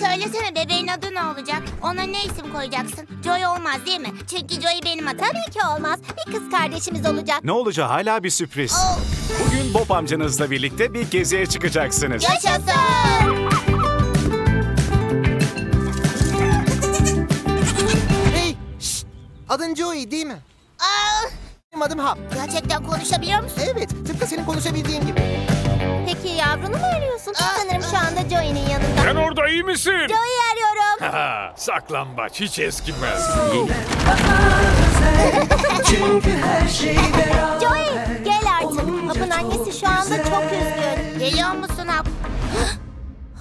söylesene bebeğin adı ne olacak? Ona ne isim koyacaksın? Joy olmaz değil mi? Çünkü Joy benim adım. Tabii ki olmaz. Bir kız kardeşimiz olacak. Ne olacağı hala bir sürpriz. Oh, Bugün Bob amcanızla birlikte bir geziye çıkacaksınız. yaşasın. Hey! Şşt! Adın Joey değil mi? Aa, Benim adım Hap. gerçekten konuşabiliyor musun? Evet, tıpkı senin konuşabildiğin gibi. Peki yavrunu mu arıyorsun? Aa. Sanırım şu anda Joey'nin. Sen orada iyi misin? Joey'i arıyorum. Ha, saklambaç hiç eskimez. Çünkü her şey beraber Joey gel artık. Hap'ın annesi şu anda çok üzgün. Geliyor musun Hap?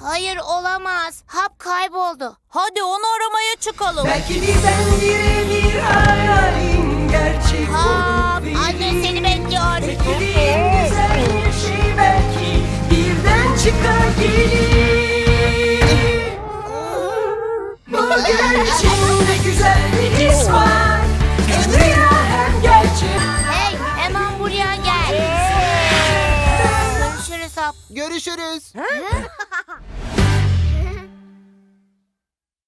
Hayır olamaz. Hap kayboldu. Hadi onu aramaya çıkalım. Belki birdenbire bir hayalin içinde güzel bir his var Hem rüya hem gerçek Hey hemen buraya gel. Görüşürüz Hap. Görüşürüz.